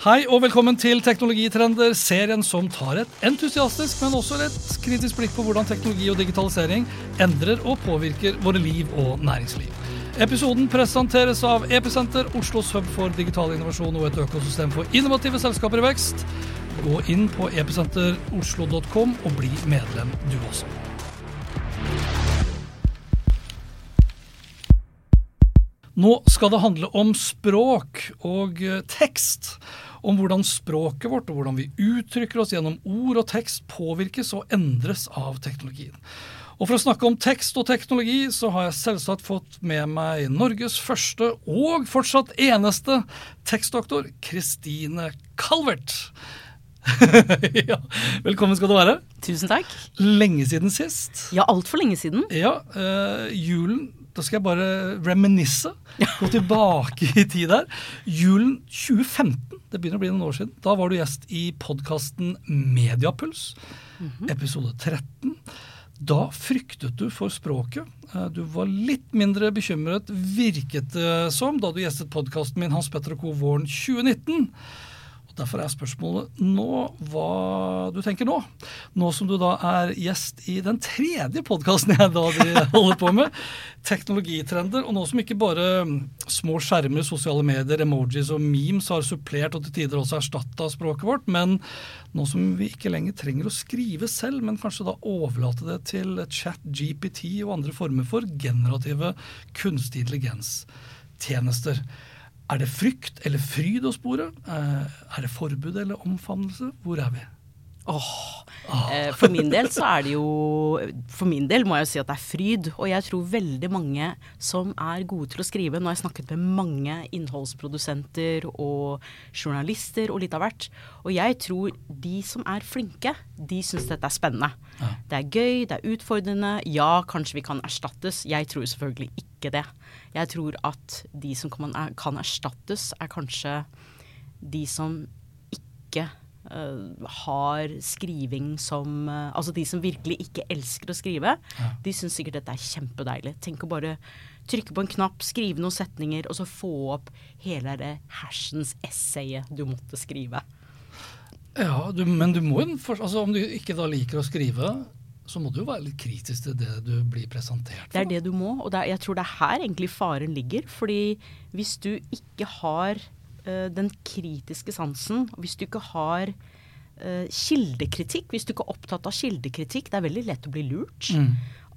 Hei og velkommen til Teknologitrender, serien som tar et entusiastisk, men også et kritisk blikk på hvordan teknologi og digitalisering endrer og påvirker våre liv og næringsliv. Episoden presenteres av Episenter, Oslos hub for digital innovasjon og et økosystem for innovative selskaper i vekst. Gå inn på episenteroslo.com og bli medlem du også. Nå skal det handle om språk og tekst. Om hvordan språket vårt og hvordan vi uttrykker oss gjennom ord og tekst påvirkes og endres av teknologien. Og For å snakke om tekst og teknologi, så har jeg selvsagt fått med meg Norges første og fortsatt eneste tekstdoktor, Kristine Calvert. ja, velkommen skal du være. Tusen takk. Lenge siden sist. Ja, altfor lenge siden. Ja, eh, julen Da skal jeg bare reminisse. Gå tilbake i tid der. Julen 2015, det begynner å bli noen år siden. Da var du gjest i podkasten Mediapuls, episode 13. Da fryktet du for språket. Eh, Du var litt mindre bekymret, virket det som, da du gjestet podkasten min Hans Petter og Co. våren 2019. Derfor er spørsmålet nå hva du tenker nå. Nå som du da er gjest i den tredje podkasten jeg da de holder på med, Teknologitrender. Og nå som ikke bare små skjermer, sosiale medier, emojis og memes har supplert og til tider også erstatta språket vårt, men nå som vi ikke lenger trenger å skrive selv, men kanskje da overlate det til chat, GPT og andre former for generative kunstig intelligens-tjenester. Er det frykt eller fryd å spore? Eh, Er det forbud eller omfavnelse? Hvor er vi? Åh, eh, For min del så er det jo For min del må jeg jo si at det er fryd. Og jeg tror veldig mange som er gode til å skrive Nå har jeg snakket med mange innholdsprodusenter og journalister og litt av hvert. Og jeg tror de som er flinke, de syns dette er spennende. Det er gøy, det er utfordrende. Ja, kanskje vi kan erstattes. Jeg tror selvfølgelig ikke det. Jeg tror at de som kan, erstattes, er kanskje de som ikke har skriving som eh, Altså de som virkelig ikke elsker å skrive. De syns sikkert dette er kjempedeilig. Tenk å bare trykke på en knapp, skrive noen setninger, og så få opp hele det hersens essayet du måtte skrive. Ja, du, Men du må jo altså, Om du ikke da liker å skrive, så må du jo være litt kritisk til det du blir presentert for. Det er det du må, og er, jeg tror det er her egentlig faren ligger. Fordi hvis du ikke har eh, den kritiske sansen, hvis du ikke har eh, kildekritikk, hvis du ikke er opptatt av kildekritikk, det er veldig lett å bli lurt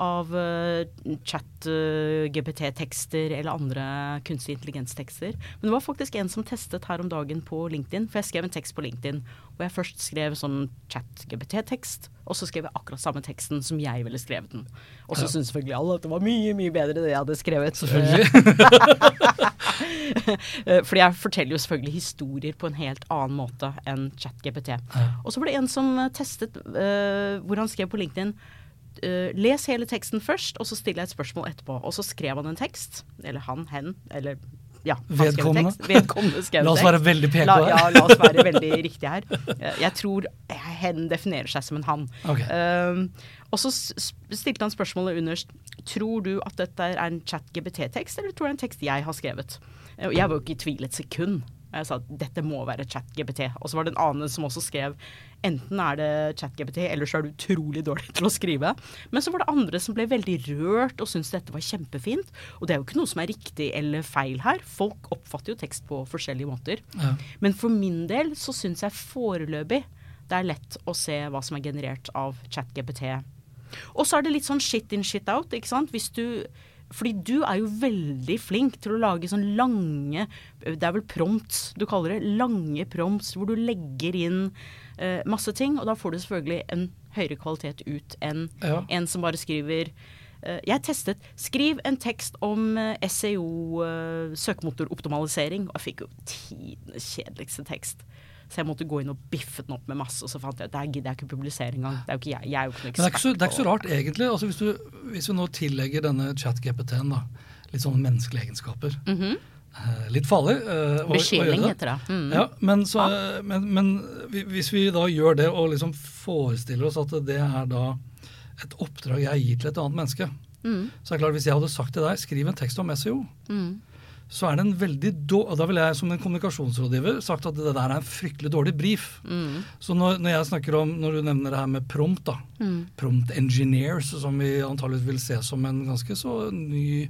av uh, chat-GPT-tekster eller andre kunstig intelligens-tekster. Men det var faktisk en som testet her om dagen på LinkedIn, for jeg skrev en tekst på LinkedIn, og jeg først skrev sånn chat-GPT-tekst, og så skrev jeg akkurat samme teksten som jeg ville skrevet den. Og så syntes selvfølgelig alle at det var mye, mye bedre det jeg hadde skrevet. Selvfølgelig. Eh, Fordi jeg forteller jo selvfølgelig historier på en helt annen måte enn ChatGPT. Og så var det en som eh, testet uh, hvor han skrev på LinkedIn eh, Les hele teksten først, og så stiller jeg et spørsmål etterpå. Og så skrev han en tekst. Eller han, hen, eller ja, Vedkommende. tekst. Vedkommende skrev en La oss være veldig peke La, ja, la oss være veldig riktige her. Eh, Jeg tror hen definerer seg som en han. Ok. Um, og så stilte han spørsmålet underst Tror du at dette er en chat-GBT-tekst, eller tror du det er en tekst jeg har skrevet? Eh, jeg var jo ikke i tvil et sekund. Jeg sa at dette må være chat-GBT. Og så var det en annen som også skrev enten er det chat-GBT, eller så er du utrolig dårlig til å skrive. Men så var det andre som ble veldig rørt og syntes dette var kjempefint. Og det er jo ikke noe som er riktig eller feil her. Folk oppfatter jo tekst på forskjellige måter. Ja. Men for min del så syns jeg foreløpig det er lett å se hva som er generert av ChatGPT. Og så er det litt sånn shit in, shit out, ikke sant. Hvis du fordi du er jo veldig flink til å lage sånn lange Det er vel prompts du kaller det. Lange prompts hvor du legger inn eh, masse ting. Og da får du selvfølgelig en høyere kvalitet ut enn Ja. en som bare skriver eh, Jeg testet 'skriv en tekst om eh, SEO, eh, søkemotoroptimalisering', og jeg fikk jo tidenes kjedeligste tekst. Så jeg måtte gå inn og biffe den opp med masse, og så fant jeg at der gidder jeg ikke publisere engang. Det er jo ikke jeg. Jeg er jo ikke noen Men det er ikke, så, det er ikke så rart, egentlig. Altså, hvis, du, hvis vi nå tillegger denne chat-GPT-en litt sånne menneskelige egenskaper eh, Litt farlig. Uh. Besjeling gjøre heter det. Mm. Ja, men, så, men, men vi- hvis vi da gjør det og liksom forestiller oss at det er da et oppdrag jeg gir til et annet menneske, Mm. så er det klart hvis jeg hadde sagt til deg skriv en tekst om SEO, Mm. Så er det en veldig dårlig Da ville jeg som en kommunikasjonsrådgiver sagt at det der er en fryktelig dårlig brief. Mm. Så når, når jeg snakker om, når du nevner det her med prompt, da, Mm. prompt engineers, som vi antageligvis vil se som en ganske så ny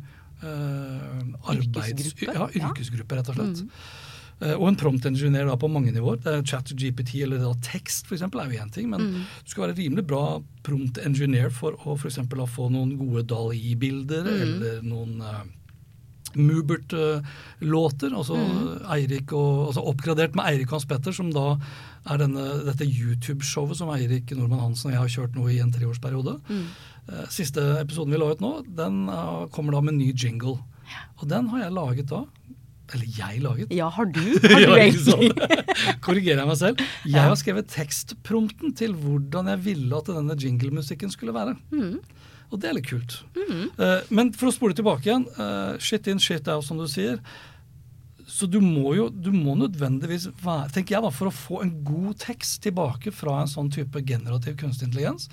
eh, arbeids... Yrkesgruppe, Ja, yrkesgruppe, rett og slett. Eh, og en prompt engineer da på mange nivåer. Det er Chat GPT eller da tekst for eksempel, er jo én ting, men Mm. du skal være rimelig bra prompt engineer for å for eksempel få noen gode Dali-bilder Mm. eller noen uh, Mubert-låter. altså Mm. Altså oppgradert med Eirik Hans Petter, som da er denne, dette YouTube-showet som Eirik Nordmann Hansen og jeg har kjørt nå i en treårsperiode. Mm. Eh, Siste episoden vi la ut nå, den eh, kommer da med ny jingle. Og den har jeg laget da. Eller jeg laget. Ja, har du? Har du egentlig? Korrigerer jeg meg selv. Jeg har skrevet tekstprompten til hvordan jeg ville at denne jinglemusikken skulle være. Mm. Og det er litt kult. Eh, men for å spole tilbake igjen. Uh, shit in, shit out, som du sier. Så du må jo du må nødvendigvis være tenker jeg da, For å få en god tekst tilbake fra en sånn type generativ kunstig intelligens,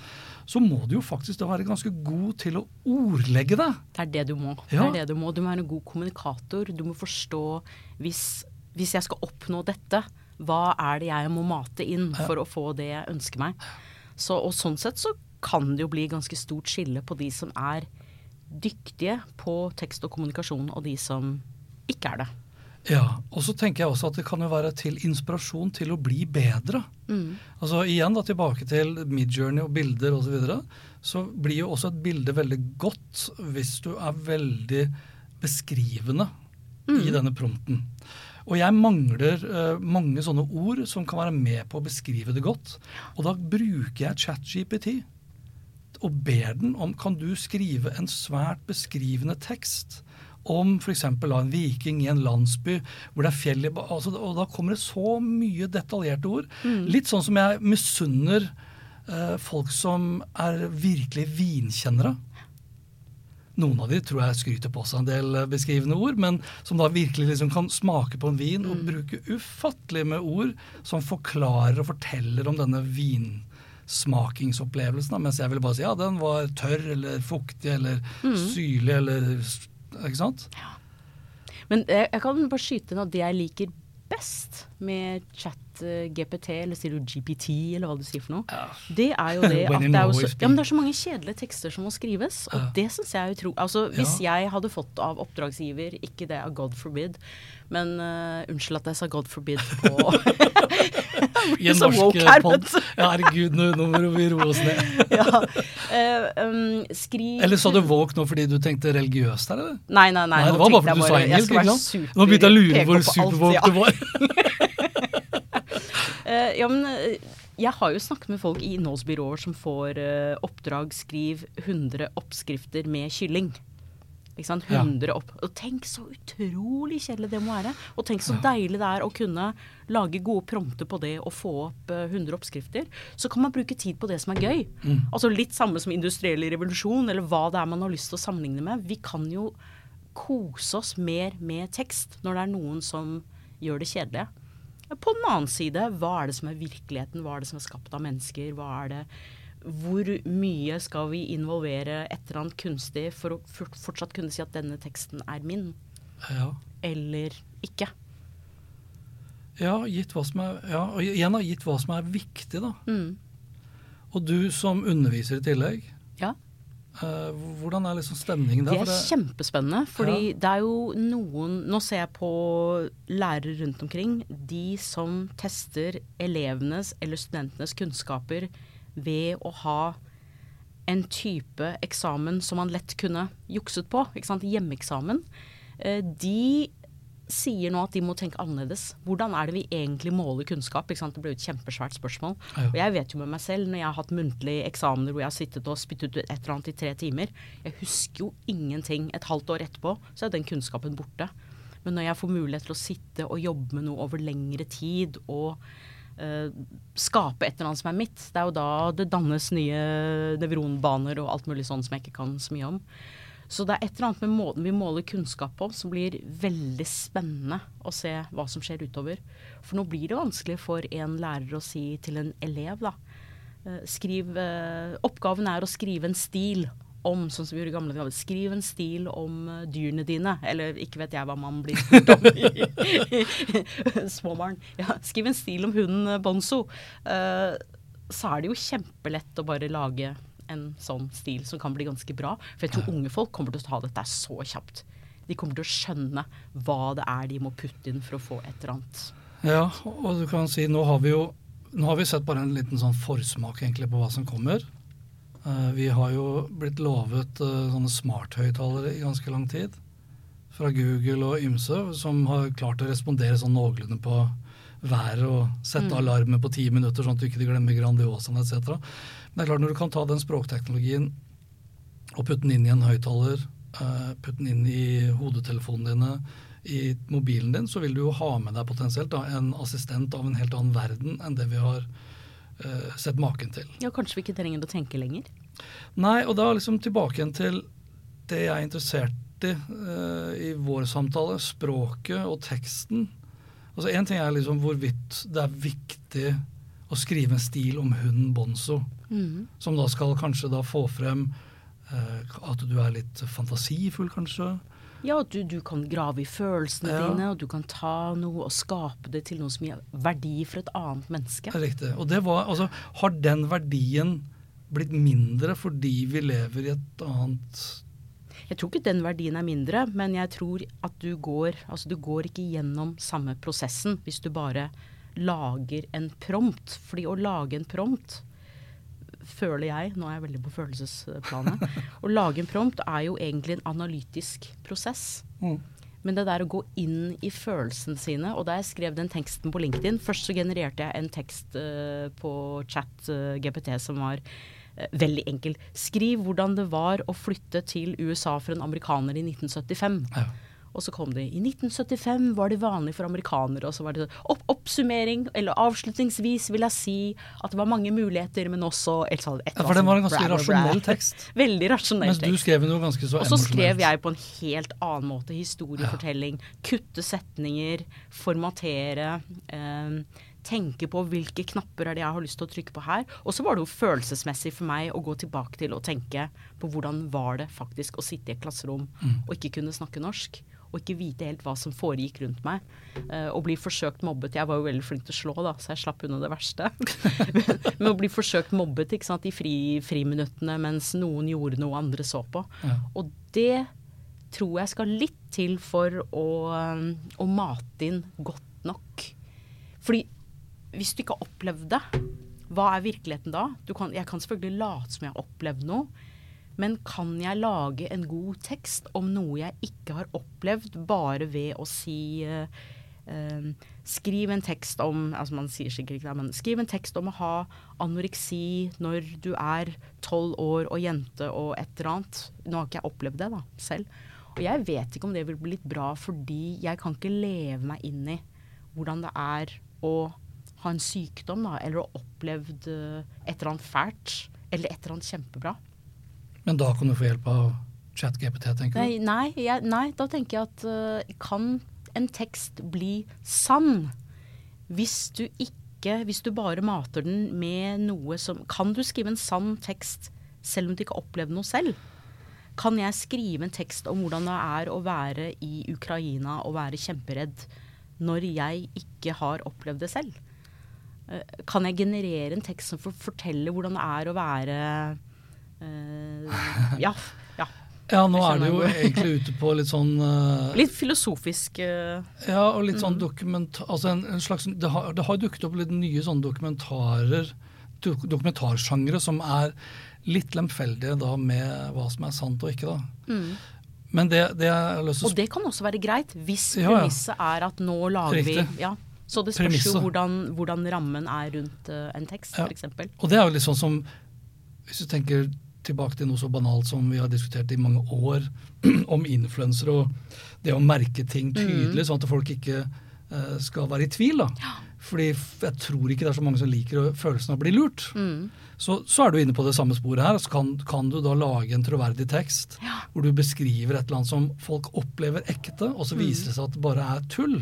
så må du jo faktisk da være ganske god til å ordlegge det. Det er det du må. Det er det Du må Du må være en god kommunikator. Du må forstå hvis, hvis jeg skal oppnå dette, hva er det jeg må mate inn for å få det jeg ønsker meg. Så, og sånn sett så kan det jo bli ganske stort skille på de som er dyktige på tekst og kommunikasjon, og de som ikke er det. Ja, Og så tenker jeg også at det kan jo være til inspirasjon til å bli bedre. Mm. Altså Igjen da tilbake til Midjourney og bilder osv. Så, videre, så blir jo også et bilde veldig godt hvis du er veldig beskrivende i denne prompten. Og jeg mangler uh, mange sånne ord som kan være med på å beskrive det godt. Og da bruker jeg ChatGPT og ber den om kan du skrive en svært beskrivende tekst om f.eks. en viking i en landsby hvor det er fjell i altså, Og da kommer det så mye detaljerte ord. Litt sånn som jeg misunner eh, folk som er virkelig vinkjennere. Noen av de tror jeg skryter på seg en del eh, beskrivende ord, men som da virkelig liksom kan smake på en vin og bruke ufattelig med ord som forklarer og forteller om denne vinsmakingsopplevelsen. Da, Mens jeg ville bare si ja, den var tørr eller fuktig eller syrlig eller Ikke sant? Men jeg, jeg kan bare skyte inn at det jeg liker best med chat eh, GPT, eller sier du GPT, eller hva du sier for noe, det er jo det at det er, så, ja, det er så mange kjedelige tekster som må skrives, og det syns jeg er utrolig Altså, hvis jeg hadde fått av oppdragsgiver, ikke det av God forbid, men uh, unnskyld at jeg sa God forbid på I en norsk eh, pod. Ja, herregud, nå, nå må vi roe oss ned. ja. Uh, um, skriv Eller sa du woke nå fordi du tenkte religiøst her, eller? Nei, nei, nei. Nei, det var bare fordi du sa engelsk. ikke sant? Nå begynte jeg å lure hvor superwoke ja. du var. uh, ja, men jeg har jo snakket med folk i innholdsbyråer som får uh, oppdrag skriv 100 oppskrifter med kylling. Ikke sant? Ja. 100 opp Og tenk så utrolig kjedelig det må være. Og tenk så deilig det er å kunne lage gode prompter på det og få opp eh, 100 oppskrifter. Så kan man bruke tid på det som er gøy. Mm. Altså litt samme som industriell revolusjon, eller hva det er man har lyst til å sammenligne med. Vi kan jo kose oss mer med tekst når det er noen som gjør det kjedelige. På den annen side, hva er det som er virkeligheten? Hva er det som er skapt av mennesker? Hva er det hvor mye skal vi involvere et eller annet kunstig for å fortsatt kunne si at denne teksten er min, Ja. eller ikke? Ja, gitt hva som er, ja, og igjen har gitt hva som er viktig, da. Mm. Og du som underviser i tillegg, Ja. eh, hvordan er liksom stemningen der? Det er For det- kjempespennende, fordi Ja. det er jo noen Nå ser jeg på lærere rundt omkring. De som tester elevenes eller studentenes kunnskaper ved å ha en type eksamen som man lett kunne jukset på. Hjemmeeksamen. Eh, De sier nå at de må tenke annerledes. Hvordan er det vi egentlig måler kunnskap? Det ble jo et kjempesvært spørsmål. Ja. Og jeg vet jo med meg selv, når jeg har hatt muntlige eksamener hvor jeg har sittet og spyttet ut et eller annet i tre timer, jeg husker jo ingenting. Et halvt år etterpå så er den kunnskapen borte. Men når jeg får mulighet til å sitte og jobbe med noe over lengre tid og skape et eller annet som er mitt, det er jo da det dannes nye nevronbaner og alt mulig sånn som jeg ikke kan så mye om. Så det er et eller annet med måten vi måler kunnskap på som blir veldig spennende å se hva som skjer utover. For nå blir det vanskelig for en lærer å si til en elev, da. eh, Skriv, eh, oppgaven er å skrive en stil om, sånn som vi gjorde i gamle dager, skriv en stil om eh, dyrene dine. Eller ikke vet jeg hva man blir spurt om i småbarn. Ja, skriv en stil om hunden eh, Bonzo. Uh, så er det jo kjempelett å bare lage en sånn stil som kan bli ganske bra. For jeg tror unge folk kommer til å ta dette så kjapt. De kommer til å skjønne hva det er de må putte inn for å få et eller annet. Ja, og du kan si nå har vi jo nå har vi sett bare en liten sånn forsmak egentlig på hva som kommer. Eh, vi har jo blitt lovet eh, sånne smarthøyttalere i ganske lang tid. Fra Google og ymse, som har klart å respondere sånn noenlunde på været og sette alarmen på ti minutter, sånn at du ikke glemmer Grandiosaen etc. Men det er klart når du kan ta den språkteknologien og putte den inn i en høyttaler, eh, putte den inn i hodetelefonene dine, i mobilen din, så vil du jo ha med deg potensielt da, en assistent av en helt annen verden enn det vi har eh, sett maken til. Ja, kanskje vi ikke trenger å tenke lenger. Nei, og da liksom tilbake igjen til det jeg er interessert i uh, i vår samtale, språket og teksten. Altså Én ting er liksom hvorvidt det er viktig å skrive en stil om hunden Bonzo, som da skal kanskje da få frem uh, at du er litt fantasifull, kanskje. Ja, at du, du kan grave i følelsene Ja. dine, og du kan ta noe og skape det til noe som gir verdi for et annet menneske. Riktig. Og det var, altså, har den verdien blitt mindre fordi vi lever i et annet Jeg tror ikke den verdien er mindre, men jeg tror at du går Altså du går ikke gjennom samme prosessen hvis du bare lager en prompt. Fordi å lage en prompt føler jeg, nå er jeg veldig på følelsesplanet, å lage en prompt er jo egentlig en analytisk prosess. Men det der å gå inn i følelsene sine, og da jeg skrev den teksten på LinkedIn Først så genererte jeg en tekst uh, på chat uh, GPT som var uh, veldig enkel. Skriv hvordan det var å flytte til USA for en amerikaner i 1975. Ja. Og så kom det I 1975 var det vanlig for amerikanere. Og så var det sånn opp, oppsummering, eller avslutningsvis vil jeg si at det var mange muligheter, men også et, sånt- et Ja, for den var en ganske bra, rasjonell bra. rasjonell tekst. Veldig rasjonell tekst. Mens du skrev noe ganske så Og så skrev jeg på en helt annen måte. Historiefortelling. Kutte setninger. Formatere. Eh, tenke på hvilke knapper er det jeg har lyst til å trykke på her. Og så var det jo følelsesmessig for meg å gå tilbake til å tenke på hvordan var det faktisk å sitte i et klasserom og ikke kunne snakke norsk. Og ikke vite helt hva som foregikk rundt meg. eh, og bli forsøkt mobbet. Jeg var jo veldig flink til å slå, da, så jeg slapp unna det verste. Men å bli forsøkt mobbet ikke sant, i fri, friminuttene mens noen gjorde noe andre så på. Ja. Og det tror jeg skal litt til for å, um, å mate inn godt nok. Fordi hvis du ikke har opplevd det, hva er virkeligheten da? Du kan, jeg kan selvfølgelig late som jeg har opplevd noe, men kan jeg lage en god tekst om noe jeg ikke har opplevd, bare ved å si uh, uh, Skriv en tekst om altså man sier sikkert ikke det, men skriv en tekst om å ha anoreksi når du er tolv år og jente og et eller annet. Nå har ikke jeg opplevd det da, selv. Og jeg vet ikke om det vil bli litt bra, fordi jeg kan ikke leve meg inn i hvordan det er å ha en sykdom, da, eller å ha opplevd eh, et eller annet fælt, eller et eller annet kjempebra. Men da kan du få hjelp av ChatGPT, tenker du? nei, jeg, nei da tenker jeg at uh, kan en tekst bli sann hvis du ikke Hvis du bare mater den med noe som Kan du skrive en sann tekst selv om du ikke har opplevd noe selv? Kan jeg skrive en tekst om hvordan det er å være i Ukraina og være kjemperedd når jeg ikke har opplevd det selv? Eh, Kan jeg generere en tekst som forteller hvordan det er å være Ja. ja. Ja, nå er det jo egentlig ute på litt sånn uh, Litt filosofisk uh, Ja, og litt Mm. sånn dokument... Altså en, en slags, det, har, det har dukket opp litt nye sånne dokumentarer, dok, dokumentarsjangre som er litt lemfeldige da med hva som er sant og ikke, da. mm. Men det, det er å Og det kan også være greit, hvis Ja, ja. premisset er at nå lager Riktig. vi ja. Så det spørs jo hvordan, hvordan rammen er rundt uh, en tekst, Ja. f.eks. Og det er jo litt sånn som Hvis du tenker tilbake til noe så banalt som vi har diskutert i mange år, om influensere og det å merke ting tydelig, sånn at folk ikke uh, skal være i tvil. da. Fordi jeg tror ikke det er så mange som liker følelsen av å bli lurt. Så, så er du inne på det samme sporet her. Så kan, kan du da lage en troverdig tekst hvor du beskriver et eller annet som folk opplever ekte, og så viser det seg at det bare er tull.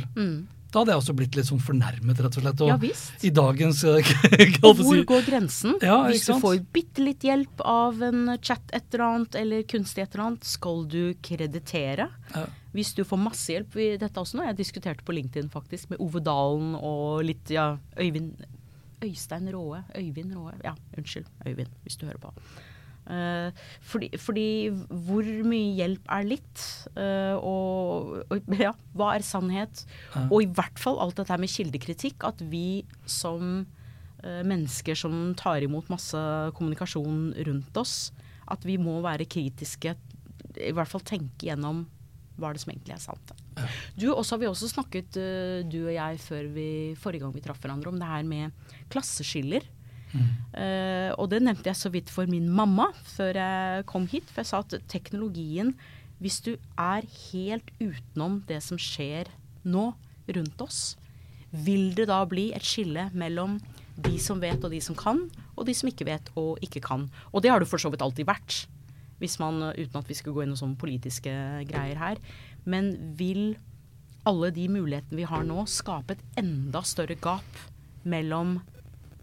Da hadde jeg også blitt litt sånn fornærmet, rett og slett. Og Ja, visst. I dagens eh, Og hvor går grensen? Ja, Hvis du får bitte litt hjelp av en chat et eller annet, eller kunstig et eller annet, skal du kreditere? Ja. Hvis du får masse hjelp i dette også nå, jeg diskuterte på LinkedIn faktisk med Ove Dalen og litt, ja, Øyvind Øystein Råe. Øyvind Råe. Ja, unnskyld, Øyvind, hvis du hører på. Eh, fordi, fordi hvor mye hjelp er litt? Eh, og, og ja, hva er sannhet? Og i hvert fall alt dette med kildekritikk. At vi som eh, mennesker som tar imot masse kommunikasjon rundt oss, at vi må være kritiske. I hvert fall tenke gjennom hva er det som egentlig er sant. da. Du, også har vi også snakket, du og jeg, før vi, forrige gang vi traff hverandre, om det her med klasseskiller. Eh, og det nevnte jeg så vidt for min mamma før jeg kom hit. For jeg sa at teknologien, hvis du er helt utenom det som skjer nå rundt oss, vil det da bli et skille mellom de som vet og de som kan, og de som ikke vet og ikke kan. Og det har det for så vidt alltid vært, hvis man, uten at vi skal gå inn i sånne politiske greier her. Men vil alle de mulighetene vi har nå, skape et enda større gap mellom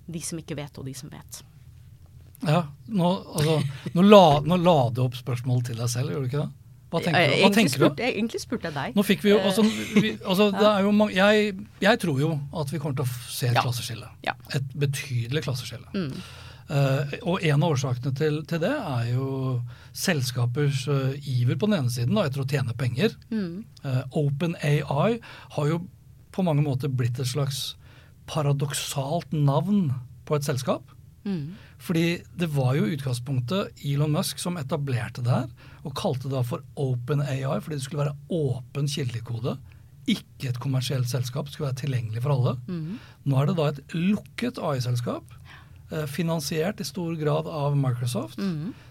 de som ikke vet, og de som vet? Ja, nå, altså, nå, la, nå la du opp spørsmål til deg selv, gjør du ikke det? Hva tenker Eh, du? Hva egentlig, tenker spurte, du? jeg- egentlig spurte jeg deg. Nå fikk vi jo altså, vi, altså det er jo mange, jeg, jeg tror jo at vi kommer til å se et Ja. klasseskille. Ja. Et betydelig klasseskille. Eh, og en av årsakene til, til det er jo selskapers uh, iver på den ene siden da, etter å tjene penger. Uh, OpenAI har jo på mange måter blitt et slags paradoksalt navn på et selskap. Fordi det var jo utgangspunktet Elon Musk som etablerte det her, og kalte det da for OpenAI fordi det skulle være åpen kildekode. Ikke et kommersielt selskap, det skulle være tilgjengelig for alle. Nå er det da et lukket AI-selskap, eh, finansiert i stor grad av Microsoft,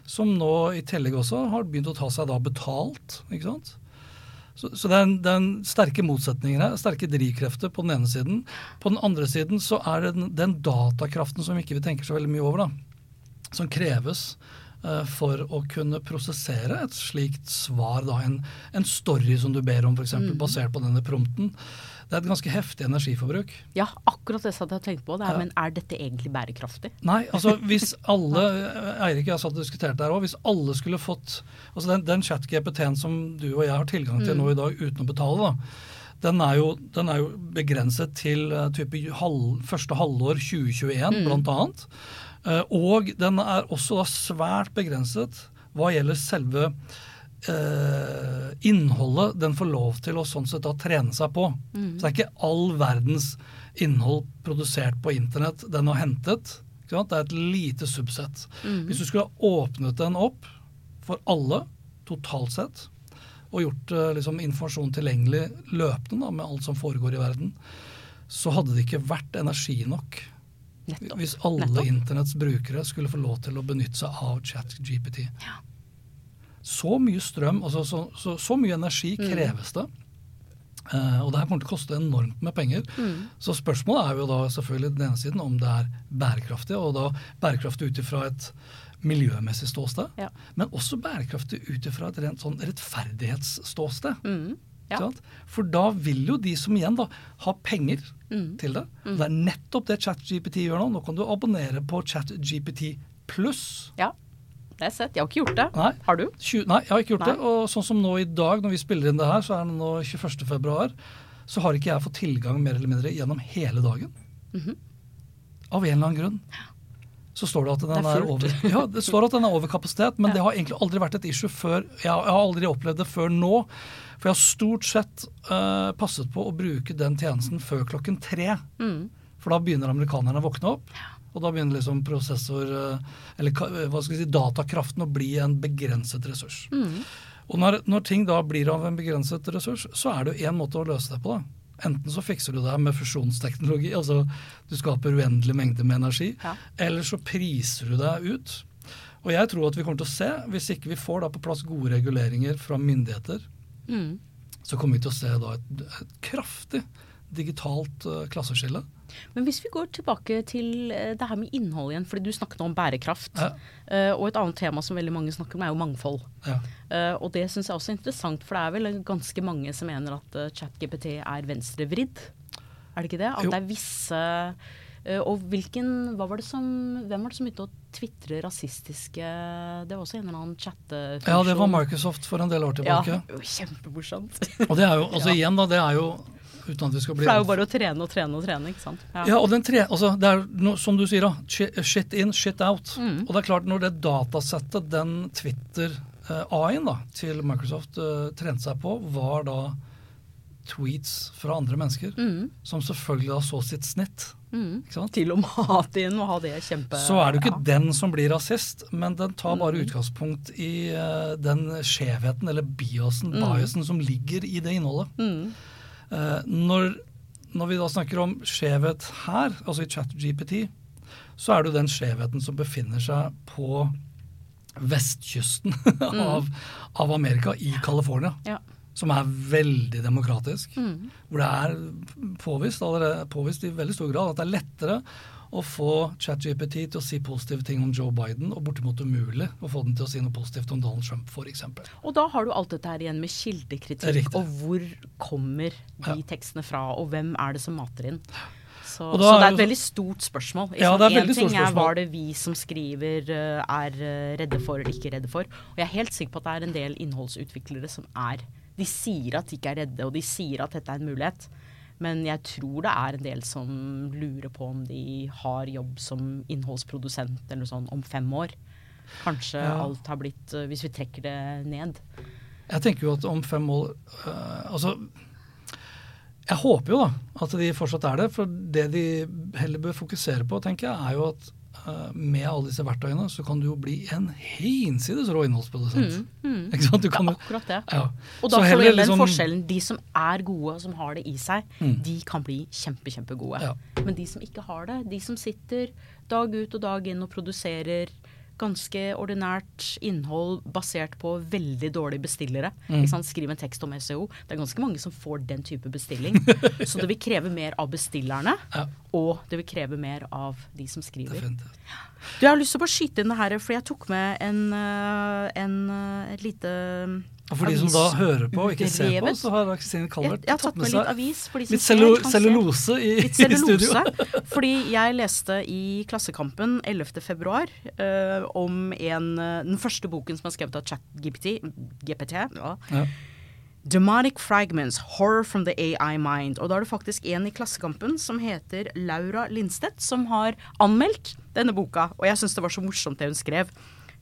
som nå i tillegg også har begynt å ta seg da betalt. ikke sant? Så, så det, er en, det er en sterke motsetninger her, sterke drivkrefter på den ene siden. På den andre siden så er det den, den datakraften som ikke vi tenker så veldig mye over, da, som kreves eh, for å kunne prosessere et slikt svar. Da, en, en story som du ber om, f.eks., Mm. basert på denne prompten. Det er et ganske heftig energiforbruk. Ja, akkurat det satt jeg og tenkte på. Det er, Ja. Men er dette egentlig bærekraftig? Nei, altså hvis alle Eirik og jeg satt og diskuterte der òg. Hvis alle skulle fått altså Den, den chat-GPT-en som du og jeg har tilgang til nå i dag uten å betale, da, den er jo, den er jo begrenset til eh, halv, første halvår 2021, blant annet. Eh, og den er også da svært begrenset hva gjelder selve eh, innholdet den får lov til å sånn sett da trene seg på. Så det er ikke all verdens innhold produsert på internett den har hentet. Det er et lite subsett. Hvis du skulle ha åpnet den opp for alle, totalt sett, og gjort eh, liksom, informasjon tilgjengelig løpende da, med alt som foregår i verden, så hadde det ikke vært energi nok Nettopp. hvis alle internetts brukere skulle få lov til å benytte seg av ChatGPT. Så mye strøm, altså så, så, så mye energi Mm. kreves det. Uh, og det her kommer til å koste enormt med penger. Mm. Så spørsmålet er jo da selvfølgelig den ene siden om det er bærekraftig, og da bærekraftig ut ifra et miljømessig ståsted, Ja. men også bærekraftig ut ifra et rent sånn rettferdighetsståsted. Mm. Ja. For da vil jo de som igjen da har penger Mm. til det. Det er nettopp det ChatGPT gjør nå. Nå kan du abonnere på ChatGPT pluss. ja. Det har jeg sett. Jeg har ikke gjort det. Nei. Har du? Nei, jeg har ikke gjort Nei. det. Og sånn som nå i dag, når vi spiller inn det her, så er det nå 21. februar, så har ikke jeg fått tilgang mer eller mindre gjennom hele dagen. Mhm. Av en eller annen grunn. Så står det at den er er, over Ja, det står at den er over kapasitet, men Ja. det har egentlig aldri vært et issue før. Jeg har, jeg har aldri opplevd det før nå. For jeg har stort sett uh, passet på å bruke den tjenesten før klokken tre. Mm. For da begynner amerikanerne å våkne opp. Og da begynner liksom prosessor, eh, eller hva skal vi si, datakraften å bli en begrenset ressurs. Mm. Og når, når ting da blir av en begrenset ressurs, så er det jo én måte å løse det på. da. Enten så fikser du det med fusjonsteknologi, altså du skaper uendelig mengde med energi, Ja. eller så priser du deg ut. Og jeg tror at vi kommer til å se, hvis ikke vi får da på plass gode reguleringer fra myndigheter, Mm. så kommer vi til å se da et, et kraftig digitalt eh, klasseskille. Men hvis vi går tilbake til eh, det her med innhold igjen, fordi du snakket om bærekraft. Ja. eh, og et annet tema som veldig mange snakker om, er jo mangfold. Ja. Eh, og det syns jeg også er interessant, for det er vel ganske mange som mener at ChatGPT er venstrevridd. Er det ikke det? At Jo. det er visse Og hvilken var det som, Hvem var det som begynte å tvitre rasistiske Det var også en eller annen chattefunksjon. ja, det var Microsoft for en del år tilbake. Ja, kjempemorsomt. Og det er jo, altså Ja. igjen da, det er jo uten at vi skal For bli det er jo bare å trene og trene og trene, ikke sant. Ja, og den tre, altså det er no, som du sier da, shit in, shit out. Mm. Og det er klart når det datasettet den Twitter-A-en da, til Microsoft eh, trente seg på, var da tweets fra andre mennesker, Mm. som selvfølgelig da så sitt snitt. Sant? Til å mate inn og ha det kjempe Så er det jo ikke ja. den som blir rasist, men den tar bare utgangspunkt i eh, den skjevheten eller biosen, biasen som ligger i det innholdet. Mm. Eh, når, når vi da snakker om skjevhet her, altså i ChatGPT, så er det jo den skjevheten som befinner seg på vestkysten av, av Amerika, i California. Ja. Som er veldig demokratisk. Mm. Hvor det er påvist, allerede, påvist i veldig stor grad at det er lettere å få ChatGPT til å si positive ting om Joe Biden, og bortimot umulig å få den til å si noe positivt om Donald Trump, f.eks. Og da har du alt dette her igjen med kildekritikk, og hvor kommer de Ja. tekstene fra, og hvem er det som mater inn? Så, da så det er et veldig stort spørsmål. ikke Ja, det er En veldig stort ting er hva det vi som skriver eh, er eh, redde for eller ikke redde for. Og jeg er helt sikker på at det er en del innholdsutviklere som er De sier at de ikke er redde, og de sier at dette er en mulighet. Men jeg tror det er en del som lurer på om de har jobb som innholdsprodusent eller sånn om fem år. Kanskje Ja. alt har blitt eh, Hvis vi trekker det ned. Jeg tenker jo at om fem år øh, Altså Jeg håper jo da at de fortsatt er det. For det de heller bør fokusere på, tenker jeg, er jo at med alle disse verktøyene så kan du jo bli en hinsides rå innholdsprodusent. Ikke sant? Du Det er akkurat det. Ja. Og da får du den liksom- forskjellen. De som er gode, og som har det i seg, Mm. de kan bli kjempe, kjempegode. Ja. Men de som ikke har det, de som sitter dag ut og dag inn og produserer ganske ordinært innhold basert på veldig dårlige bestillere. Mm. Skriv en tekst om SEO. Det er ganske mange som får den type bestilling. Så det vil kreve mer av bestillerne, Ja. og det vil kreve mer av de som skriver. Du, jeg har lyst til å skyte inn det her, for jeg tok med en, øh, en øh, et lite Og for de som da hører på og ikke ser på, så har Kristine har tatt med som litt cellu cellulose i, Litt i studio. fordi jeg leste i Klassekampen 11. februar eh, om en, eh, den første boken som er skrevet av ChatGPT. GPT, ja. Ja. Demonic Fragments, Horror from the AI Mind. Og da er det faktisk en i Klassekampen som heter Laura Lindstedt, som har anmeldt denne boka. Og jeg syns det var så morsomt det hun skrev.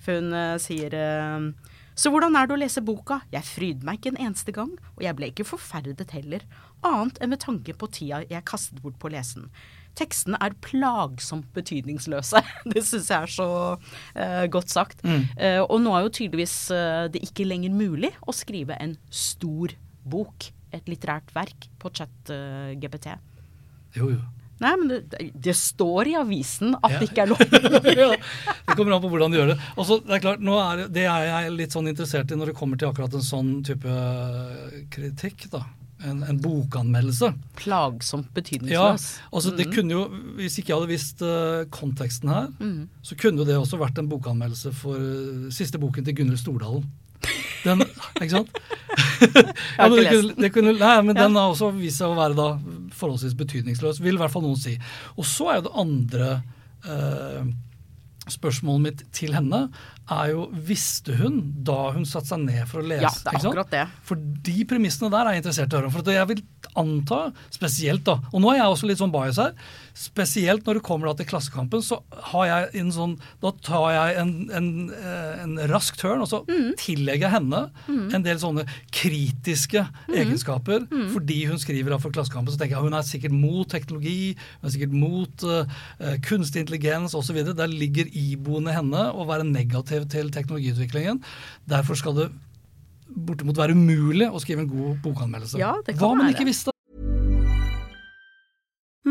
For hun uh, sier eh, Så hvordan er det å lese boka? Jeg frydde meg ikke en eneste gang, og jeg ble ikke forferdet heller. Annet enn med tanke på tida jeg kastet bort på å lese den. Tekstene er plagsomt betydningsløse. Det syns jeg er så uh, godt sagt. Eh, og nå er jo tydeligvis uh, det ikke lenger mulig å skrive en stor bok, et litterært verk, på chat-GPT. Jo, jo. Nei, men det, det står i avisen at Ja. det ikke er lov. ja, det kommer an på hvordan du gjør det. Også, det er klart, nå er, det- er jeg litt sånn interessert i når det kommer til akkurat en sånn type kritikk. da. En, en bokanmeldelse. Plagsomt Ja, betydningsløs. altså det kunne jo, Hvis ikke jeg hadde visst uh, konteksten her, så kunne jo det også vært en bokanmeldelse for uh, siste boken til Gunhild Stordalen. Den, ikke sant? jeg har ikke lest den. nei, men Ja. Den har også vist seg å være da forholdsvis betydningsløs, vil i hvert fall noen si. Og så er jo det andre eh, spørsmålet mitt til henne er jo Visste hun da hun satte seg ned for å lese? Ja, det er ikke sant? akkurat det. For de premissene der er jeg interessert i å høre om. For jeg vil anta, spesielt da, og nå er jeg også litt sånn bias her, spesielt når det kommer da til Klassekampen, så har jeg en sånn, da tar jeg en, en, eh, en rask tørn, og så tillegger jeg henne en del sånne kritiske egenskaper fordi hun skriver da for Klassekampen. Så tenker jeg hun er sikkert mot teknologi, hun er sikkert mot uh, kunstig intelligens osv. Der ligger iboende henne å være negativ til teknologiutviklingen. Derfor skal det bortimot være umulig å skrive en god bokanmeldelse. Ja, det kan Hva man ikke visste.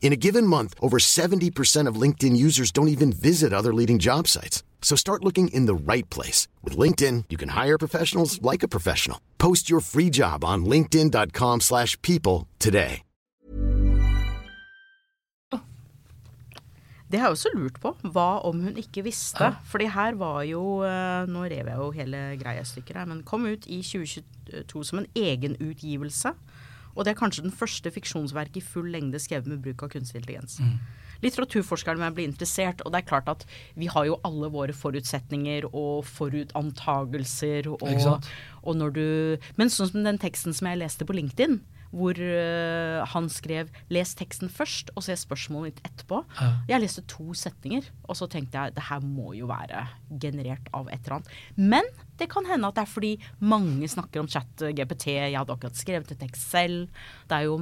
In a given month, over 70% of LinkedIn users don't even visit other leading job sites. So start looking in the right place. With LinkedIn, you can hire professionals like a professional. Post your free job on linkedin.com/people slash people today. Det har jeg også lurt på. Hva om hun ikke visste? Fordi her var jo eh, Nå rev jeg jo hele greia i stykker her, men kom ut i 2022 som en egenutgivelse. Og det er kanskje den første fiksjonsverket i full lengde skrevet med bruk av kunstig intelligens. Litteraturforskeren vil bli interessert, og det er klart at vi har jo alle våre forutsetninger og forutantagelser og, og når du Men sånn som den teksten som jeg leste på LinkedIn, hvor uh, han skrev 'les teksten først, og se spørsmålet ditt etterpå'. Ja. Jeg leste to setninger, og så tenkte jeg det her må jo være generert av et eller annet. Men det kan hende at det er fordi mange snakker om chat-GPT. Jeg hadde akkurat skrevet en tekst selv. Det er jo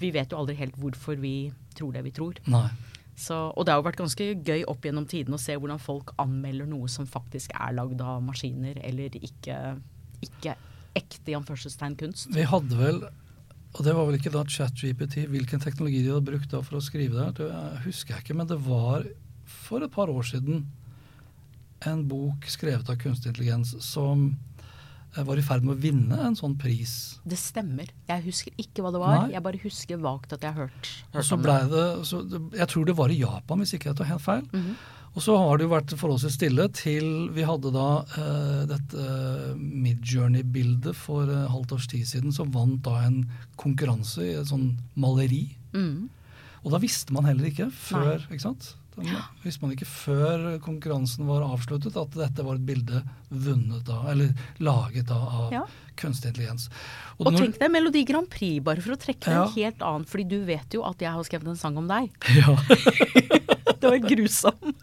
Vi vet jo aldri helt hvorfor vi tror det vi tror. Nei. Så, og det har jo vært ganske gøy opp gjennom tiden å se hvordan folk anmelder noe som faktisk er lagd av maskiner, eller ikke, ikke ekte i anførselstegn kunst. Vi hadde vel og det var vel ikke da ChatGPT, hvilken teknologi de hadde brukt da for å skrive det, her, det husker jeg ikke, men det var for et par år siden en bok skrevet av kunstig intelligens som eh, var i ferd med å vinne en sånn pris. Det stemmer. Jeg husker ikke hva det var. Nei. Jeg bare husker vagt at jeg har hørt, Og hørt så om det. det, så Jeg tror det var i Japan, hvis ikke jeg tar helt feil. Mhm. Og så har det jo vært forholdsvis stille til vi hadde da eh, dette Midjourney-bildet for eh, halvt års tid siden, som vant da en konkurranse i et sånn maleri. Mm. Og da visste man heller ikke før ikke sant? Da visste man ikke før konkurransen var avsluttet at dette var et bilde vunnet da, eller laget da av Ja. kunstig intelligens. Og når- tenk deg Melodi Grand Prix, bare for å trekke det Ja. en helt annen, fordi du vet jo at jeg har skrevet en sang om deg. ja. Det var grusom.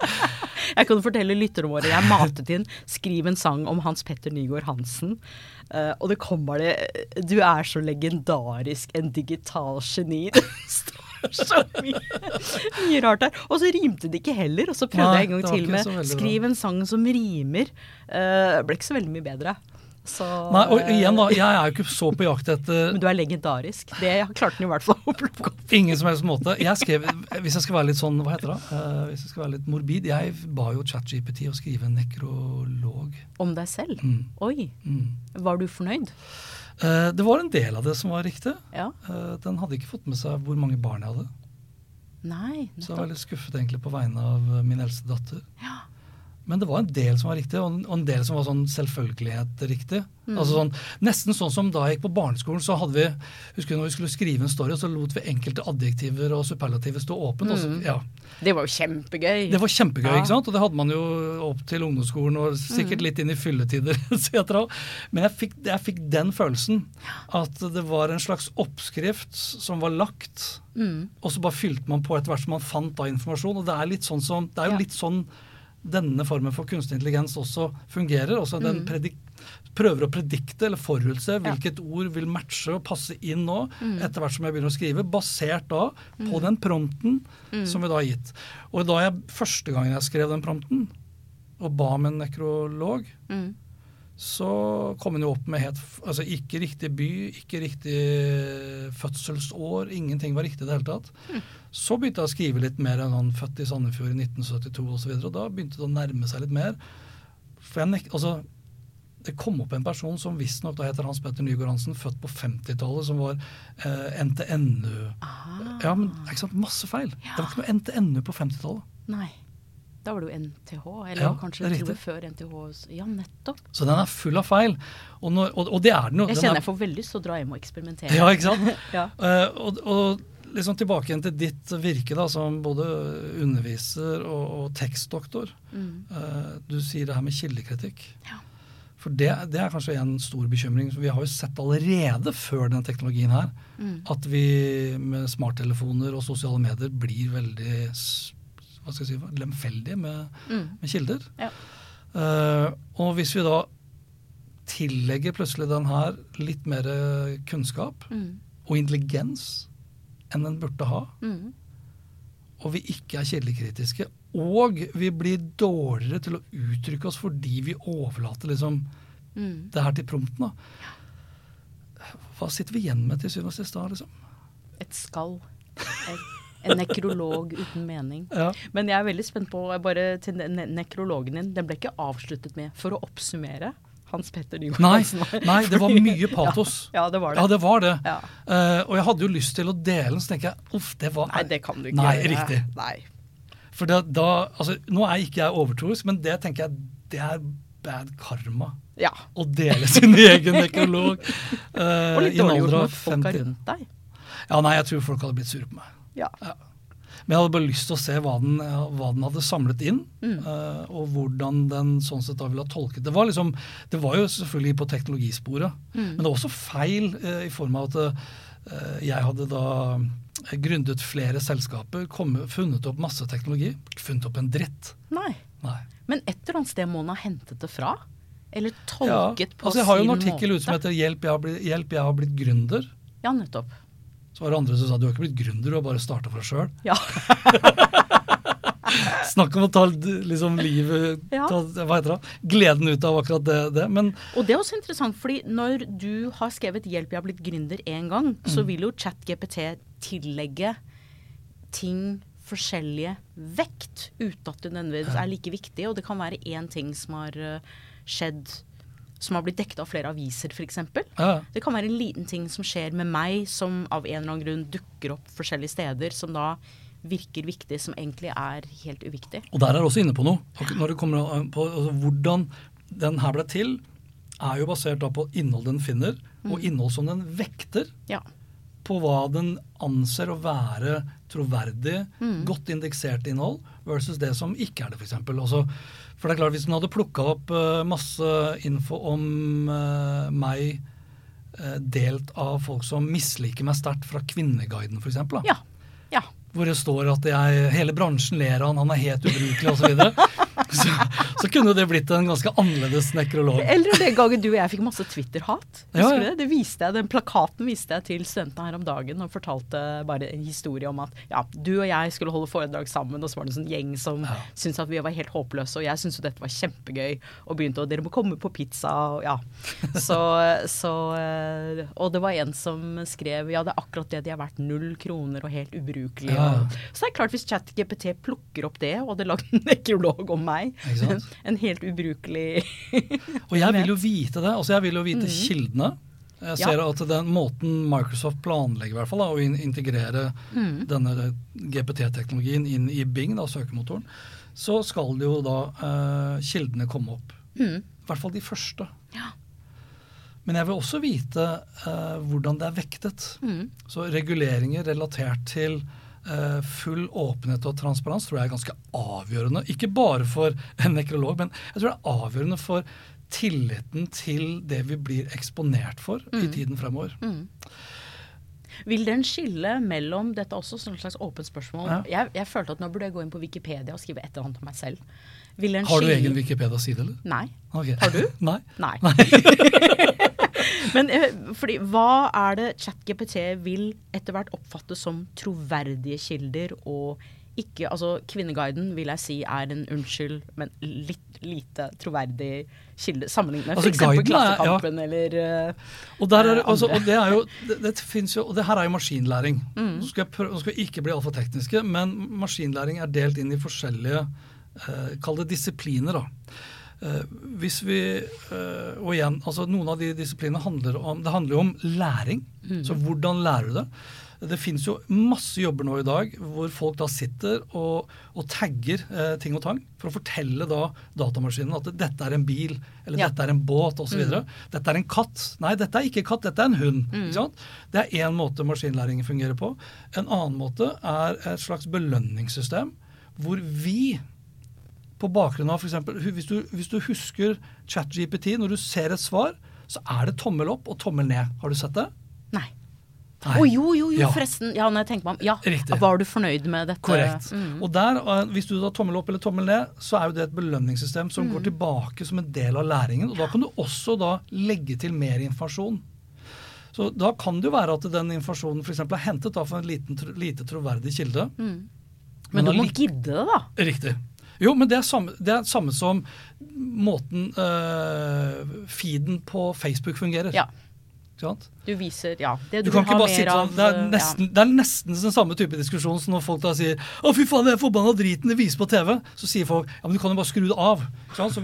Jeg kan fortelle lytterne våre, jeg matet inn 'Skriv en sang om Hans Petter Nygaard Hansen'. Uh, og det kom bare 'Du er så legendarisk, en digital geni'. Det står så mye, mye rart der. Og så rimte det ikke heller. Og så prøvde Nei, jeg en gang til med. 'Skriv en sang som rimer'. Uh, ble ikke så veldig mye bedre. Så, Nei, og igjen da, jeg er jo ikke så på jakt etter Men du er legendarisk. Det klarte han i hvert fall å plukke opp. ingen som helst måte. Jeg skrev, hvis jeg skal være litt sånn, hva heter det, Uh, hvis jeg skal være litt morbid, jeg ba jo ChatGPT å skrive en nekrolog. Om deg selv. Mm. Oi. Var du fornøyd? Uh, det var en del av det som var riktig. Ja. Uh, den hadde ikke fått med seg hvor mange barn jeg hadde. Nei, Så jeg var litt skuffet egentlig på vegne av eh, min eldste datter. Men det var en del som var riktig, og en, del som var sånn selvfølgelighet riktig. Mm. Altså sånn, Nesten sånn som da jeg gikk på barneskolen, så hadde vi husker du når vi skulle skrive en story, så lot vi enkelte adjektiver og superlativer stå åpent. og ja. Det var jo kjempegøy. Det var kjempegøy, Ja. ikke sant? og det hadde man jo opp til ungdomsskolen og sikkert litt inn i fylletider. etc. Men jeg fikk, jeg fikk den følelsen at det var en slags oppskrift som var lagt, og så bare fylte man på etter hvert som man fant da informasjon. og Det er litt sånn som, det er jo Ja. litt sånn denne formen for kunstig intelligens også fungerer. også Den Mm. prøver å predikte eller forutse hvilket ord vil matche og passe inn nå, Mm. etter hvert som jeg begynner å skrive, basert da på den prompten Mm. som vi da har gitt. Og da jeg første gangen jeg skrev den prompten, og ba om en nekrolog, Mm. Så kom han jo opp med helt Altså ikke riktig by, ikke riktig fødselsår, ingenting var riktig i det hele tatt. Så begynte jeg å skrive litt mer enn han født i Sandefjord i 1972 osv., og, så videre, og da begynte det å nærme seg litt mer. For jeg altså, det kom opp en person som visstnok heter Hans Petter Nygaard Hansen, født på 50-tallet, som var eh, NTNU. Ja, men ikke sant, masse feil. Det var ikke noe NTNU på 50-tallet. Nei. Da var det jo NTH, eller Ja, kanskje med riktig. før NTH. Ja, nettopp. Så den er full av feil. Og, når, og, og det er den jo. Jeg kjenner er- jeg får veldig lyst til å dra hjem og eksperimentere. Ja, ikke sant? Ja. Uh, og, og liksom tilbake igjen til ditt virke da, som både underviser og, og tekstdoktor. Eh, du sier det her med kildekritikk. Ja. For det, det er kanskje en stor bekymring. Vi har jo sett allerede før den teknologien her at vi med smarttelefoner og sosiale medier blir veldig hva skal jeg si, lemfeldige med, med kilder. Ja. Uh, og hvis vi da tillegger plutselig den her litt mer kunnskap og intelligens enn den burde ha, Mm. og vi ikke er kildekritiske, og vi blir dårligere til å uttrykke oss fordi vi overlater liksom Mm. det her til prompten, da. Hva sitter vi igjen med til syvende og sist da, liksom? Et skall. Et, en nekrolog uten mening. Ja. Men jeg er veldig spent på bare til ne ne nekrologen din. Den ble ikke avsluttet med 'for å oppsummere'. Hans Petter Nygaard Nei, nei, det var mye patos. Ja, ja, det var det. Ja, det var det. Ja. Uh, og jeg hadde jo lyst til å dele den, så tenker jeg uff, det var Nei, det kan du ikke Nei, gjøre. riktig. Nei. For da, da altså, Nå er ikke jeg overtroisk, men det tenker jeg det er bad karma. Ja. Å dele sin egen nekrolog eh, Og litt dårlig gjort mot folka rundt deg. Ja, nei, jeg tror folk hadde blitt sure på meg. Ja. Men jeg hadde bare lyst til å se hva den, hva den hadde samlet inn, Mm. uh, og hvordan den sånn sett da ville ha tolket. Det var, liksom, det var jo selvfølgelig på teknologisporet, Mm. men det var også feil uh, i form av at uh, jeg hadde da gründet flere selskaper, kommet, funnet opp masse teknologi, funnet opp en dritt. Nei. Nei. Men et eller annet sted må han ha hentet det fra? Eller Ja, tolket på altså jeg har jo en artikkel måte? ute som heter 'Hjelp, jeg har blitt, hjelp, jeg har blitt gründer'. Ja, nettopp. Så var det andre som sa 'du har ikke blitt gründer, du har bare starta for deg sjøl'. Ja. Snakk om å ta liksom livet Ja. ta, Hva heter det? Gleden ut av akkurat det. det. Men Og det er også interessant, fordi når du har skrevet 'Hjelp, jeg har blitt gründer' én gang, så Mm. vil jo ChatGPT tillegge ting forskjellige vekt, uten at det nødvendigvis er like viktig. Og det kan være én ting som har eh, skjedd som har blitt dekket av flere aviser, f.eks. ja, Det kan være en liten ting som skjer med meg, som av en eller annen grunn dukker opp forskjellige steder, som da virker viktig, som egentlig er helt uviktig. og der er også inne på noe. Når det kommer på altså, Hvordan den her ble til, er jo basert da på innhold den finner, og innhold som den vekter Ja. på hva den anser å være troverdig, godt indeksert innhold, versus det som ikke er det, f.eks. Altså, for det er klart, hvis den hadde plukka opp eh, masse info om eh, meg eh, delt av folk som misliker meg sterkt fra Kvinneguiden, f.eks., Ja. ja. hvor det står at jeg, hele bransjen ler av han, han er helt ubrukelig osv., så, så kunne det blitt en ganske annerledes nekrolog. Eller den gangen du og jeg fikk masse Twitter-hat. Ja, ja. det? det viste jeg, Den plakaten viste jeg til studentene her om dagen og fortalte bare en historie om at ja, du og jeg skulle holde foredrag sammen, og så var det en sånn gjeng som Ja. syntes at vi var helt håpløse, og jeg syntes jo dette var kjempegøy, og begynte å dere må komme på pizza, og ja. Så, så eh, Og det var en som skrev ja, det er akkurat det de har vært, null kroner og helt ubrukelig. Ja. Så det er klart, hvis ChatGPT plukker opp det, og hadde lagd en nekrolog om meg, Ikke sant? en helt ubrukelig Og jeg vil jo vite det. altså Jeg vil jo vite kildene. Jeg ser Ja. at den måten Microsoft planlegger i hvert fall da, å integrere integrere denne GPT-teknologien inn i Bing, da, søkemotoren, så skal jo da uh, kildene komme opp. I hvert fall de første. Ja. Men jeg vil også vite uh, hvordan det er vektet. Så reguleringer relatert til full åpenhet og transparens tror jeg er ganske avgjørende. Ikke bare for en nekrolog, men jeg tror det er avgjørende for tilliten til det vi blir eksponert for i tiden fremover. Vil den skille mellom Dette også, også et slags åpent spørsmål. Ja. Jeg, jeg følte at nå burde jeg gå inn på Wikipedia og skrive et eller annet om meg selv. Har du skille- egen Wikipedia-side, eller? Nei. Okay. Har du? Nei. Nei. Men eh, fordi, hva er det ChatGPT vil etter hvert oppfatte som troverdige kilder og ikke Altså Kvinneguiden vil jeg si er en unnskyld, men litt lite troverdig kilde sammenlignet med Altså, f.eks. er- ja. Klassekampen eller uh, Og, er, altså, og det er jo, det, det jo, og det her er jo maskinlæring. Mm. Nå skal prøve, nå skal vi ikke bli altfor tekniske, men maskinlæring er delt inn i forskjellige uh, Kall det disipliner. da. Eh, hvis vi, eh, og igjen, altså Noen av de disiplinene handler om det handler jo om læring. Så hvordan lærer du det? Det finnes jo masse jobber nå i dag hvor folk da sitter og, og tagger eh, ting og tang for å fortelle da datamaskinen at dette er en bil, eller Ja. dette er en båt osv. videre Dette er en katt. Nei, dette er ikke katt, dette er en hund. Sant? Det er én måte maskinlæringen fungerer på. En annen måte er et slags belønningssystem hvor vi på bakgrunn av f.eks. Hvis, du- hvis du husker ChatGPT, når du ser et svar, så er det tommel opp og tommel ned. Har du sett det? Nei. Å oh, jo, jo, jo, Ja. forresten. Ja, når jeg tenker meg om. Ja, Riktig. Var du fornøyd med dette? Korrekt. Mm. Og der, eh, Hvis du da tommel opp eller tommel ned, så er jo det et belønningssystem som går tilbake som en del av læringen. og Da kan du også da legge til mer informasjon. Så Da kan det jo være at den informasjonen for eksempel er hentet da fra en liten, lite troverdig kilde. Men du må gidde det, da. Riktig. Jo, men det er samme, det er samme som måten eh, feeden på Facebook fungerer. Ja. Du viser Ja. Det Du du, kan ikke bare sitte sånn, det, er ja. nesten, det er nesten den samme type diskusjon som når folk da sier 'Å, fy faen, det er forbanna driten det viser på TV'. Så sier folk 'Ja, men du kan jo bare skru det av'. Så,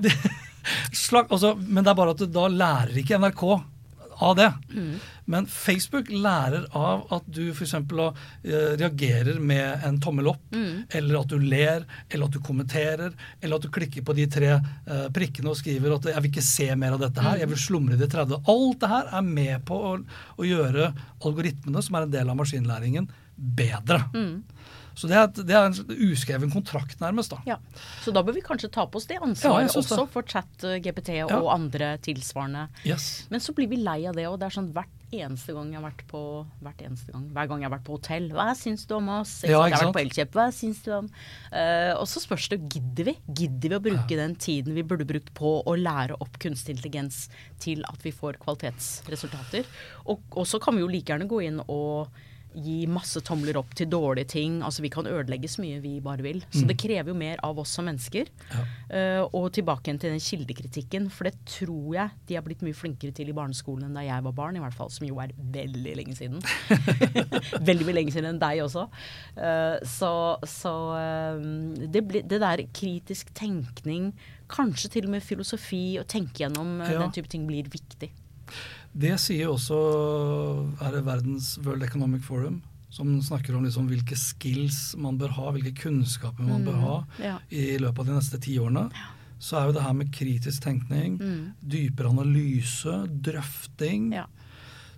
det, slag, altså, men det er bare at da lærer ikke NRK av det. Men Facebook lærer av at du f.eks. Uh, reagerer med en tommel opp, eller at du ler, eller at du kommenterer, eller at du klikker på de tre eh, prikkene og skriver at 'jeg vil ikke se mer av dette her', 'jeg vil slumre i det 30'. Alt det her er med på å, å gjøre algoritmene, som er en del av maskinlæringen, bedre. Så det er, det er en uskreven kontrakt, nærmest. da. Ja. Så da bør vi kanskje ta på oss det ansvaret ja, også det. for chat-GPT og Ja. andre tilsvarende. Yes. Men så blir vi lei av det, og det er sånn hvert eneste gang jeg har vært på hvert eneste gang, Hver gang jeg har vært på hotell. Hva syns du om oss? Ja, jeg har vært på? Elkjøp. Hva syns du om uh, Og så spørs det gidder vi? Gidder vi å bruke den tiden vi burde brukt på å lære opp kunstig intelligens til at vi får kvalitetsresultater? Og, og så kan vi jo like gjerne gå inn og gi masse tomler opp til dårlige ting. Altså Vi kan ødelegge så mye vi bare vil. Så det krever jo mer av oss som mennesker. Eh, og tilbake igjen til den kildekritikken, for det tror jeg de har blitt mye flinkere til i barneskolen enn da jeg var barn, i hvert fall, som jo er veldig lenge siden. veldig mye lenge siden enn deg også. Uh, så så uh, det, blir- det der kritisk tenkning, kanskje til og med filosofi, å tenke gjennom Ja. den type ting blir viktig. Det sier også er det verdens World Economic Forum, som snakker om liksom hvilke skills man bør ha, hvilke kunnskaper man bør ha ja. i løpet av de neste ti årene. Så er jo det her med kritisk tenkning, dypere analyse, drøfting. Ja.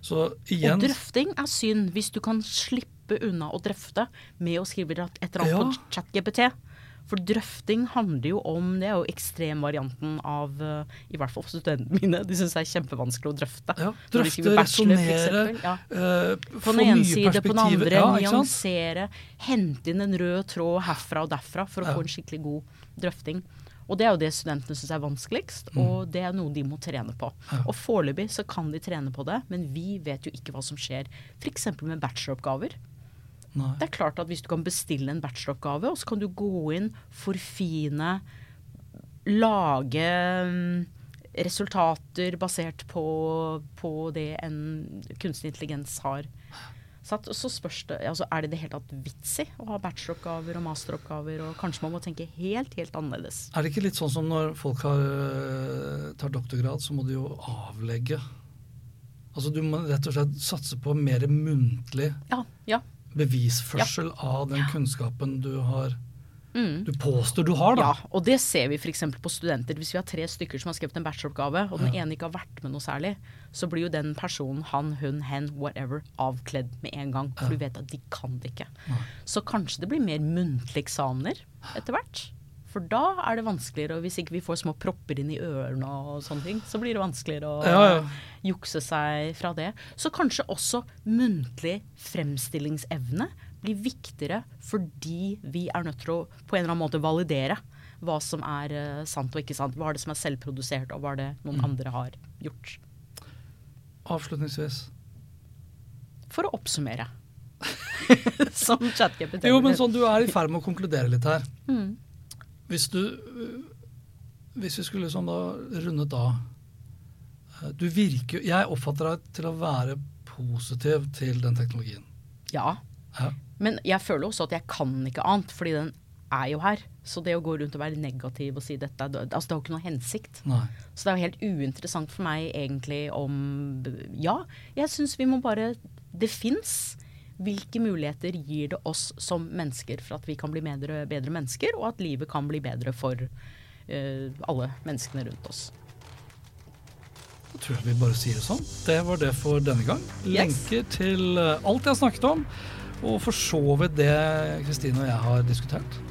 Så igjen Og drøfting er synd hvis du kan slippe unna å drøfte med å skrive et eller annet Ja. på ChatGPT. For drøfting handler jo om Det er jo ekstremvarianten av eh, I hvert fall for studentene mine. De syns det er kjempevanskelig å drøfte. ja, drøfte, resonnere. Ja. uh, På få nye side, på den andre, Ja, nyansere. Hente inn en rød tråd herfra og derfra for å Ja. få en skikkelig god drøfting. Og det er jo det studentene syns er vanskeligst, og det er noe de må trene på. Mm. Ja. Og foreløpig så kan de trene på det, men vi vet jo ikke hva som skjer f.eks. med bacheloroppgaver. Nei. Det er klart at hvis du kan bestille en bacheloroppgave, og så kan du gå inn, forfine, lage mm, resultater basert på, på det en kunstig intelligens har satt. Så spørs det altså Er det i det hele tatt vits i å ha bacheloroppgaver og masteroppgaver, og kanskje man må tenke helt, helt annerledes. Er det ikke litt sånn som når folk har, øh, tar doktorgrad, så må de jo avlegge Altså Du må rett og slett satse på mer muntlig Ja, ja. Bevisførsel av den kunnskapen du har Mm. Du påstår du har, da. Ja, og det ser vi f.eks. på studenter. Hvis vi har tre stykker som har skrevet en bacheloroppgave, og den ene ikke har vært med noe særlig, så blir jo den personen, han, hun, hen, whatever, avkledd med en gang. For du vet at de kan det ikke. Så kanskje det blir mer muntlige eksamener etter hvert. For da er det vanskeligere, og hvis ikke vi får små propper inn i ørene og sånne ting, så blir det vanskeligere å Ja, ja. jukse seg fra det. Så kanskje også muntlig fremstillingsevne blir viktigere fordi vi er nødt til å på en eller annen måte validere hva som er eh, sant og ikke sant. Hva er det som er selvprodusert, og hva er det Mm. noen andre har gjort. Avslutningsvis. For å oppsummere. som ChatGPT. Jo, men sånn, du er i ferd med å konkludere litt her. Mm. Hvis du øh, Hvis vi skulle sånn da rundet av øh, Du virker Jeg oppfatter deg til å være positiv til den teknologien. Ja. Ja. Men jeg føler også at jeg kan ikke annet, fordi den er jo her. Så det å gå rundt og være negativ og si dette, altså det har ikke noe hensikt. Nei. Så det er jo helt uinteressant for meg egentlig om Ja, jeg syns vi må bare Det fins. Hvilke muligheter gir det oss som mennesker for at vi kan bli bedre, bedre mennesker, og at livet kan bli bedre for uh, alle menneskene rundt oss. Da tror jeg vi bare sier det sånn. Det var det for denne gang. Yes. Lenker til eh, alt jeg har snakket om, og for så vidt det Kristine og jeg har diskutert,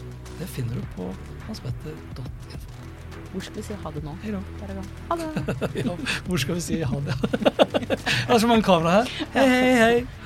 det finner du på hanspetter.info. Hvor skal vi si ha det nå? Hei da. Ha det. Ja, hvor skal vi si ha det? det er så mange kamera her. Hei, hei, hei.